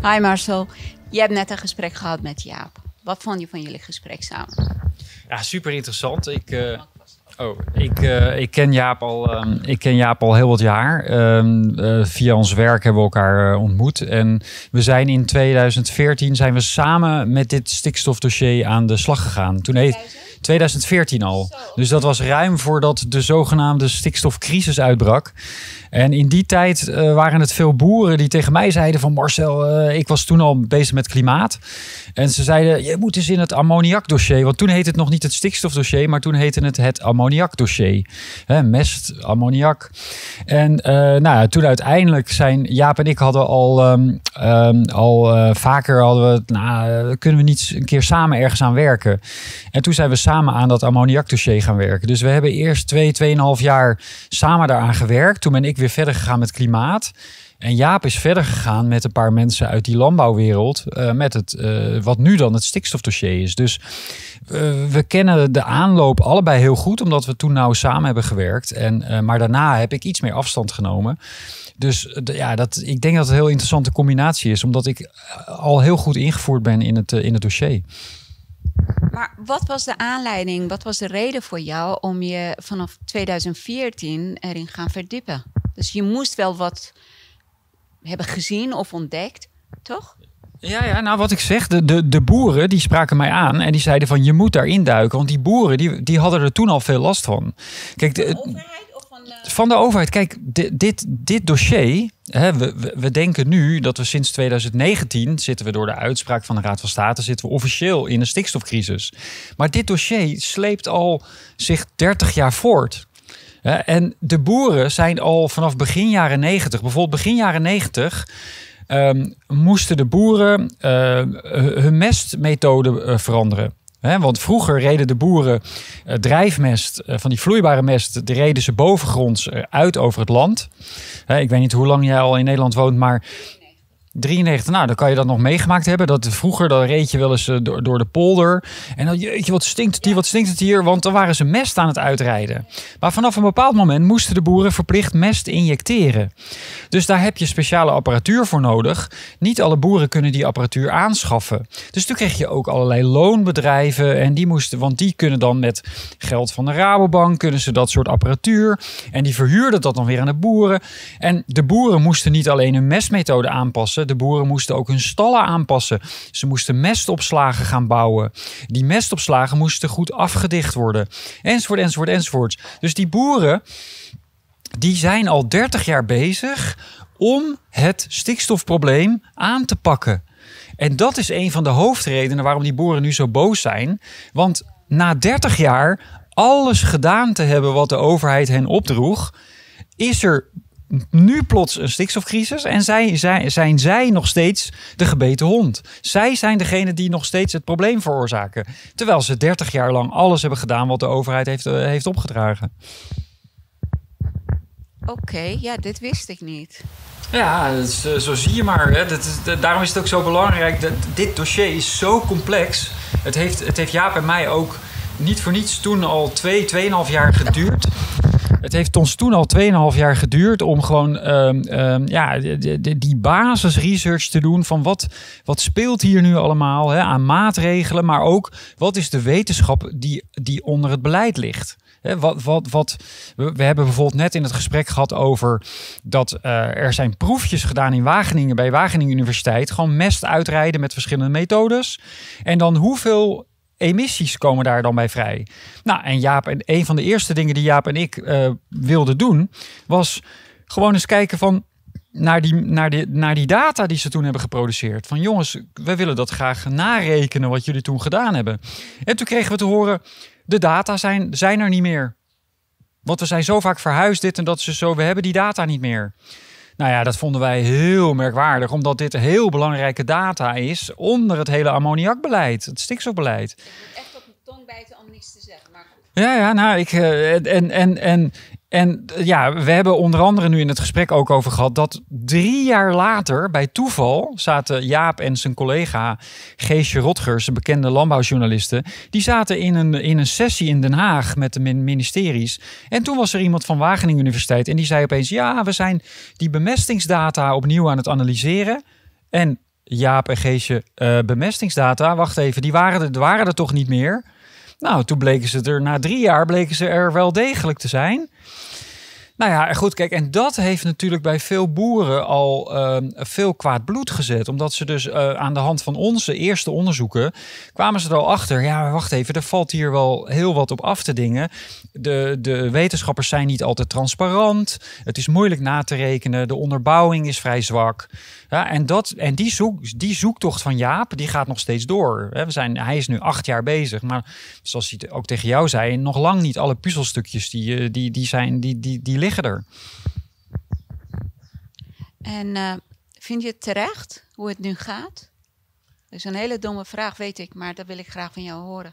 Hi Marcel, je hebt net een gesprek gehad met Jaap. Wat vond je van jullie gesprek samen? Ja, super interessant. Ik, uh, oh, ik, uh, ik, ken Jaap al, um, ik ken Jaap al heel wat jaar. Um, uh, via ons werk hebben we elkaar ontmoet. En we zijn in 2014 zijn we samen met dit stikstofdossier aan de slag gegaan. Toen heeft 2014 al. Dus dat was ruim voordat de zogenaamde stikstofcrisis uitbrak. En in die tijd uh, waren het veel boeren die tegen mij zeiden van Marcel, uh, ik was toen al bezig met klimaat. En ze zeiden, je moet eens in het ammoniakdossier. Want toen heette het nog niet het stikstofdossier, maar toen heette het het ammoniakdossier. Hè, mest, ammoniak. En uh, nou, toen uiteindelijk zijn, Jaap en ik hadden al, um, um, al vaker, hadden we, nou, kunnen we niet een keer samen ergens aan werken. En toen zijn we samen aan dat ammoniakdossier gaan werken. Dus we hebben eerst twee, tweeënhalf jaar samen daaraan gewerkt. Toen ben ik weer verder gegaan met klimaat. En Jaap is verder gegaan met een paar mensen uit die landbouwwereld. Uh, met het, uh, wat nu dan het stikstofdossier is. Dus uh, we kennen de aanloop allebei heel goed, omdat we toen nou samen hebben gewerkt. En, maar daarna heb ik iets meer afstand genomen. Dus ja, dat, ik denk dat het een heel interessante combinatie is, omdat ik al heel goed ingevoerd ben in het, in het dossier. Maar wat was de aanleiding, wat was de reden voor jou om je vanaf 2014 erin gaan verdiepen? Dus je moest wel wat hebben gezien of ontdekt, toch? Ja, ja, nou wat ik zeg, de, de, de boeren die spraken mij aan en die zeiden van je moet daarin duiken. Want die boeren die, die hadden er toen al veel last van. Kijk, de, de overheid of van de... Van de overheid. Kijk, dit, dit, dit dossier, we, denken nu dat we sinds 2019 zitten we door de uitspraak van de Raad van State, zitten we officieel in een stikstofcrisis. Maar dit dossier sleept al zich 30 jaar voort. En de boeren zijn al vanaf begin jaren 90, bijvoorbeeld begin jaren 90, um, moesten de boeren uh, hun mestmethode uh, veranderen. Want vroeger reden de boeren uh, drijfmest, van die vloeibare mest, de reden ze bovengronds uit over het land. Ik weet niet hoe lang jij al in Nederland woont, maar 93, nou, dan kan je dat nog meegemaakt hebben. Dat vroeger, dan reed je wel eens uh, door, door de polder. En dan, jeetje, wat stinkt het hier, wat stinkt het hier? Want dan waren ze mest aan het uitrijden. Maar vanaf een bepaald moment moesten de boeren verplicht mest injecteren. Dus daar heb je speciale apparatuur voor nodig. Niet alle boeren kunnen die apparatuur aanschaffen. Dus toen kreeg je ook allerlei loonbedrijven. En die moesten, want die kunnen dan met geld van de Rabobank, kunnen ze dat soort apparatuur. En die verhuurden dat dan weer aan de boeren. En de boeren moesten niet alleen hun mestmethode aanpassen. De boeren moesten ook hun stallen aanpassen. Ze moesten mestopslagen gaan bouwen. Die mestopslagen moesten goed afgedicht worden. Enzovoort, enzovoort, enzovoort. Dus die boeren, die zijn al 30 jaar bezig om het stikstofprobleem aan te pakken. En dat is een van de hoofdredenen waarom die boeren nu zo boos zijn. Want na 30 jaar alles gedaan te hebben wat de overheid hen opdroeg, is er nu plots een stikstofcrisis en zij, zij, zijn zij nog steeds de gebeten hond. Zij zijn degene die nog steeds het probleem veroorzaken. Terwijl ze 30 jaar lang alles hebben gedaan wat de overheid heeft, uh, heeft opgedragen. Oké, okay, ja, dit wist ik niet. Ja, is, uh, zo zie je maar. Hè. Dat is, dat, daarom is het ook zo belangrijk. Dat, dit dossier is zo complex. Het heeft, het heeft Jaap en mij ook niet voor niets toen al twee, tweeënhalf jaar geduurd. Het heeft ons toen al 2,5 jaar geduurd om gewoon um, um, ja, die, die, die basisresearch te doen van wat, wat speelt hier nu allemaal hè, aan maatregelen, maar ook wat is de wetenschap die, die onder het beleid ligt. Wat, wat, wat, we, hebben bijvoorbeeld net in het gesprek gehad over dat uh, er zijn proefjes gedaan in Wageningen bij Wageningen Universiteit. Gewoon mest uitrijden met verschillende methodes. En dan hoeveel emissies komen daar dan bij vrij. Nou, en Jaap, en een van de eerste dingen die Jaap en ik uh, wilden doen, was gewoon eens kijken van naar die, naar, die, naar die data die ze toen hebben geproduceerd. Van jongens, we willen dat graag narekenen wat jullie toen gedaan hebben. En toen kregen we te horen, de data zijn, zijn er niet meer. Want we zijn zo vaak verhuisd, dit en dat, ze zo, we hebben die data niet meer. Nou ja, dat vonden wij heel merkwaardig, omdat dit heel belangrijke data is onder het hele ammoniakbeleid, het stikstofbeleid. Je moet echt op de tong bijten om niets te zeggen, maar goed. Ja, ja, nou, ik, en, en, en, en ja, we hebben onder andere nu in het gesprek ook over gehad dat drie jaar later, bij toeval, zaten Jaap en zijn collega Geesje Rotgers, een bekende landbouwjournalisten, die zaten in een, in een sessie in Den Haag met de ministeries. En toen was er iemand van Wageningen Universiteit en die zei opeens: Ja, we zijn die bemestingsdata opnieuw aan het analyseren. En Jaap en Geesje, uh, bemestingsdata. Wacht even, die waren er, waren er toch niet meer? Nou, toen bleken ze er na drie jaar bleken ze er wel degelijk te zijn. Nou ja, goed, kijk, en dat heeft natuurlijk bij veel boeren al uh, veel kwaad bloed gezet. Omdat ze dus uh, aan de hand van onze eerste onderzoeken kwamen ze er al achter. Ja, wacht even, er valt hier wel heel wat op af te dingen. De, de wetenschappers zijn niet altijd transparant. Het is moeilijk na te rekenen. De onderbouwing is vrij zwak. Ja, en dat, en die, zoek, die zoektocht van Jaap, die gaat nog steeds door. We zijn, hij is nu acht jaar bezig. Maar zoals hij ook tegen jou zei, nog lang niet alle puzzelstukjes die, eh, die, die, zijn, die, die, die liggen er. En uh, vind je het terecht hoe het nu gaat? Dat is een hele domme vraag, weet ik, maar dat wil ik graag van jou horen.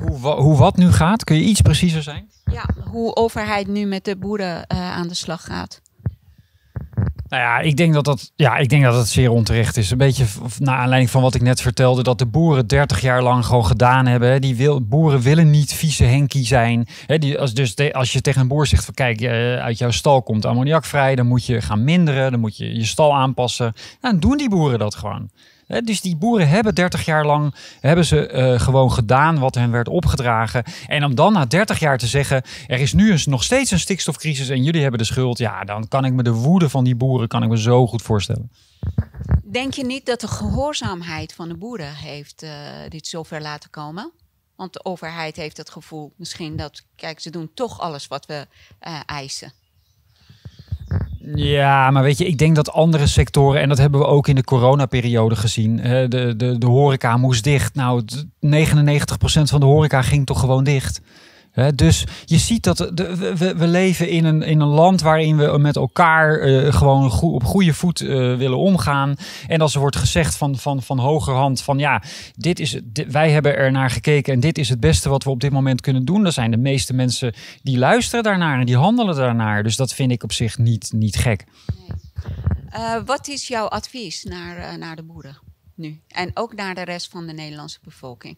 Hoe, hoe wat nu gaat? Kun je iets preciezer zijn? Ja, hoe overheid nu met de boeren uh, aan de slag gaat. Nou ja, ik denk dat dat, ja, ik denk dat het zeer onterecht is. Een beetje naar aanleiding van wat ik net vertelde, dat de boeren 30 jaar lang gewoon gedaan hebben. Die wil, boeren willen niet vieze Henkie zijn. Die, als, dus als je tegen een boer zegt van kijk, uh, uit jouw stal komt ammoniak vrij, dan moet je gaan minderen, dan moet je je stal aanpassen. Nou, dan doen die boeren dat gewoon dus die boeren hebben 30 jaar lang hebben ze, uh, gewoon gedaan wat hen werd opgedragen. En om dan na 30 jaar te zeggen, er is nu eens, nog steeds een stikstofcrisis en jullie hebben de schuld. Ja, dan kan ik me de woede van die boeren kan ik me zo goed voorstellen. Denk je niet dat de gehoorzaamheid van de boeren heeft uh, dit zover laten komen? Want de overheid heeft het gevoel misschien dat, kijk, ze doen toch alles wat we uh, eisen. Ja, maar weet je, ik denk dat andere sectoren, en dat hebben we ook in de coronaperiode gezien, de, de, de horeca moest dicht. Nou, 99% van de horeca ging toch gewoon dicht dus je ziet dat we, we, leven in een, in een land waarin we met elkaar uh, gewoon op goede voet uh, willen omgaan. En als er wordt gezegd van, van, van hogerhand van ja, dit is, wij hebben er naar gekeken en dit is het beste wat we op dit moment kunnen doen. Dan zijn de meeste mensen die luisteren daarnaar en die handelen daarnaar. Dus dat vind ik op zich niet, niet gek. Uh, wat is jouw advies naar, naar de boeren nu? En ook naar de rest van de Nederlandse bevolking?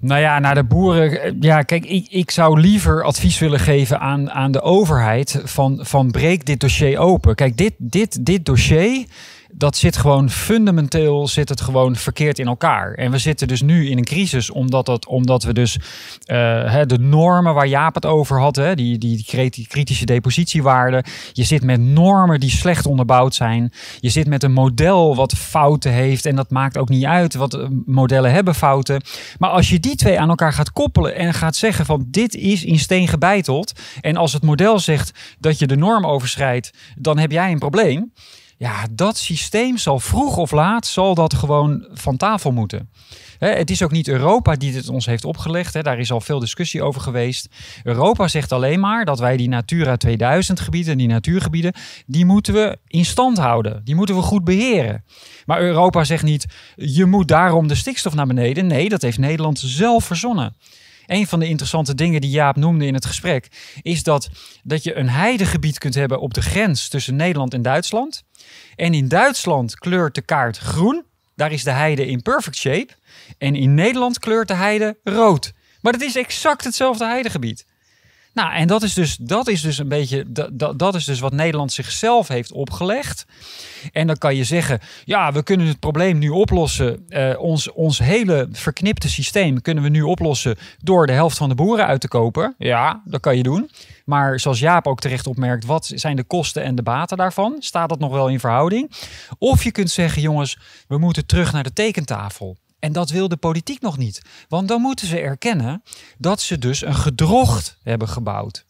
Nou ja, naar de boeren. Eh, ja, kijk, ik, ik zou liever advies willen geven aan, aan de overheid van, van breek dit dossier open. Kijk, dit, dit, dit dossier dat zit gewoon fundamenteel zit het gewoon verkeerd in elkaar. En we zitten dus nu in een crisis omdat, dat, omdat we dus uh, de normen waar Jaap het over had, hè, die, die kritische depositiewaarden. Je zit met normen die slecht onderbouwd zijn. Je zit met een model wat fouten heeft en dat maakt ook niet uit, wat eh, modellen hebben fouten. Maar als je die twee aan elkaar gaat koppelen en gaat zeggen van dit is in steen gebeiteld en als het model zegt dat je de norm overschrijdt, dan heb jij een probleem. Ja, dat systeem zal vroeg of laat zal dat gewoon van tafel moeten. het is ook niet Europa die dit ons heeft opgelegd. daar is al veel discussie over geweest. Europa zegt alleen maar dat wij die Natura 2000 gebieden, die natuurgebieden, die moeten we in stand houden. Die moeten we goed beheren. Maar Europa zegt niet, je moet daarom de stikstof naar beneden. Nee, dat heeft Nederland zelf verzonnen. Een van de interessante dingen die Jaap noemde in het gesprek is dat, dat je een heidegebied kunt hebben op de grens tussen Nederland en Duitsland. En in Duitsland kleurt de kaart groen. Daar is de heide in perfect shape. En in Nederland kleurt de heide rood. Maar het is exact hetzelfde heidegebied. Nou, en dat is dus, dat is dus een beetje, dat, dat is dus wat Nederland zichzelf heeft opgelegd. En dan kan je zeggen, ja, we kunnen het probleem nu oplossen. Uh, ons, ons hele verknipte systeem kunnen we nu oplossen door de helft van de boeren uit te kopen. Ja, dat kan je doen. Maar zoals Jaap ook terecht opmerkt, wat zijn de kosten en de baten daarvan? Staat dat nog wel in verhouding? Of je kunt zeggen, jongens, we moeten terug naar de tekentafel. En dat wil de politiek nog niet. Want dan moeten ze erkennen dat ze dus een gedrocht hebben gebouwd.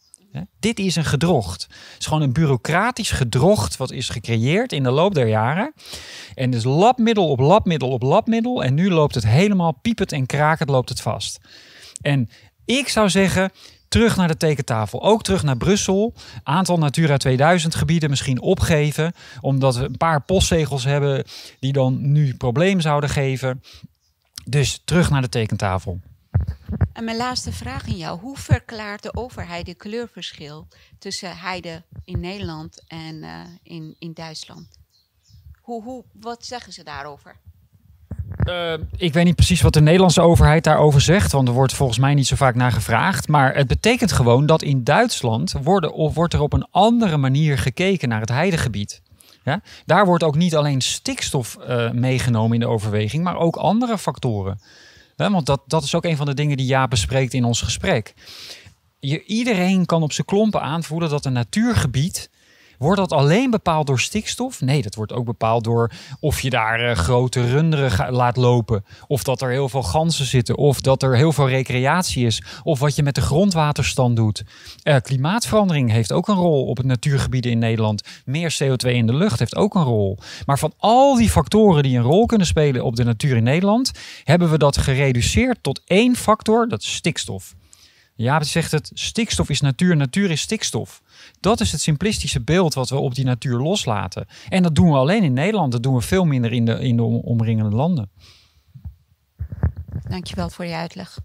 Dit is een gedrocht. Het is gewoon een bureaucratisch gedrocht wat is gecreëerd in de loop der jaren. En dus labmiddel op labmiddel op labmiddel. En nu loopt het helemaal piepend en krakend loopt het vast. En ik zou zeggen, terug naar de tekentafel. Ook terug naar Brussel. Aantal Natura 2000 gebieden misschien opgeven. Omdat we een paar postzegels hebben die dan nu probleem zouden geven. Dus terug naar de tekentafel. En mijn laatste vraag aan jou. Hoe verklaart de overheid het kleurverschil tussen heide in Nederland en uh, in, in Duitsland? Hoe, hoe, wat zeggen ze daarover? Uh, ik weet niet precies wat de Nederlandse overheid daarover zegt, want er wordt volgens mij niet zo vaak naar gevraagd. Maar het betekent gewoon dat in Duitsland worden, of wordt er op een andere manier gekeken naar het heidegebied. Ja? Daar wordt ook niet alleen stikstof uh, meegenomen in de overweging, maar ook andere factoren. Want dat, dat is ook een van de dingen die Jaap bespreekt in ons gesprek. Je, iedereen kan op zijn klompen aanvoelen dat een natuurgebied Wordt dat alleen bepaald door stikstof? Nee, dat wordt ook bepaald door of je daar uh, grote runderen laat lopen. Of dat er heel veel ganzen zitten. Of dat er heel veel recreatie is. Of wat je met de grondwaterstand doet. Uh, klimaatverandering heeft ook een rol op het natuurgebieden in Nederland. Meer CO2 in de lucht heeft ook een rol. Maar van al die factoren die een rol kunnen spelen op de natuur in Nederland, hebben we dat gereduceerd tot één factor, dat is stikstof. Ja, zegt het, stikstof is natuur, natuur is stikstof. Dat is het simplistische beeld wat we op die natuur loslaten. En dat doen we alleen in Nederland. Dat doen we veel minder in de, in de omringende landen. Dankjewel voor je uitleg.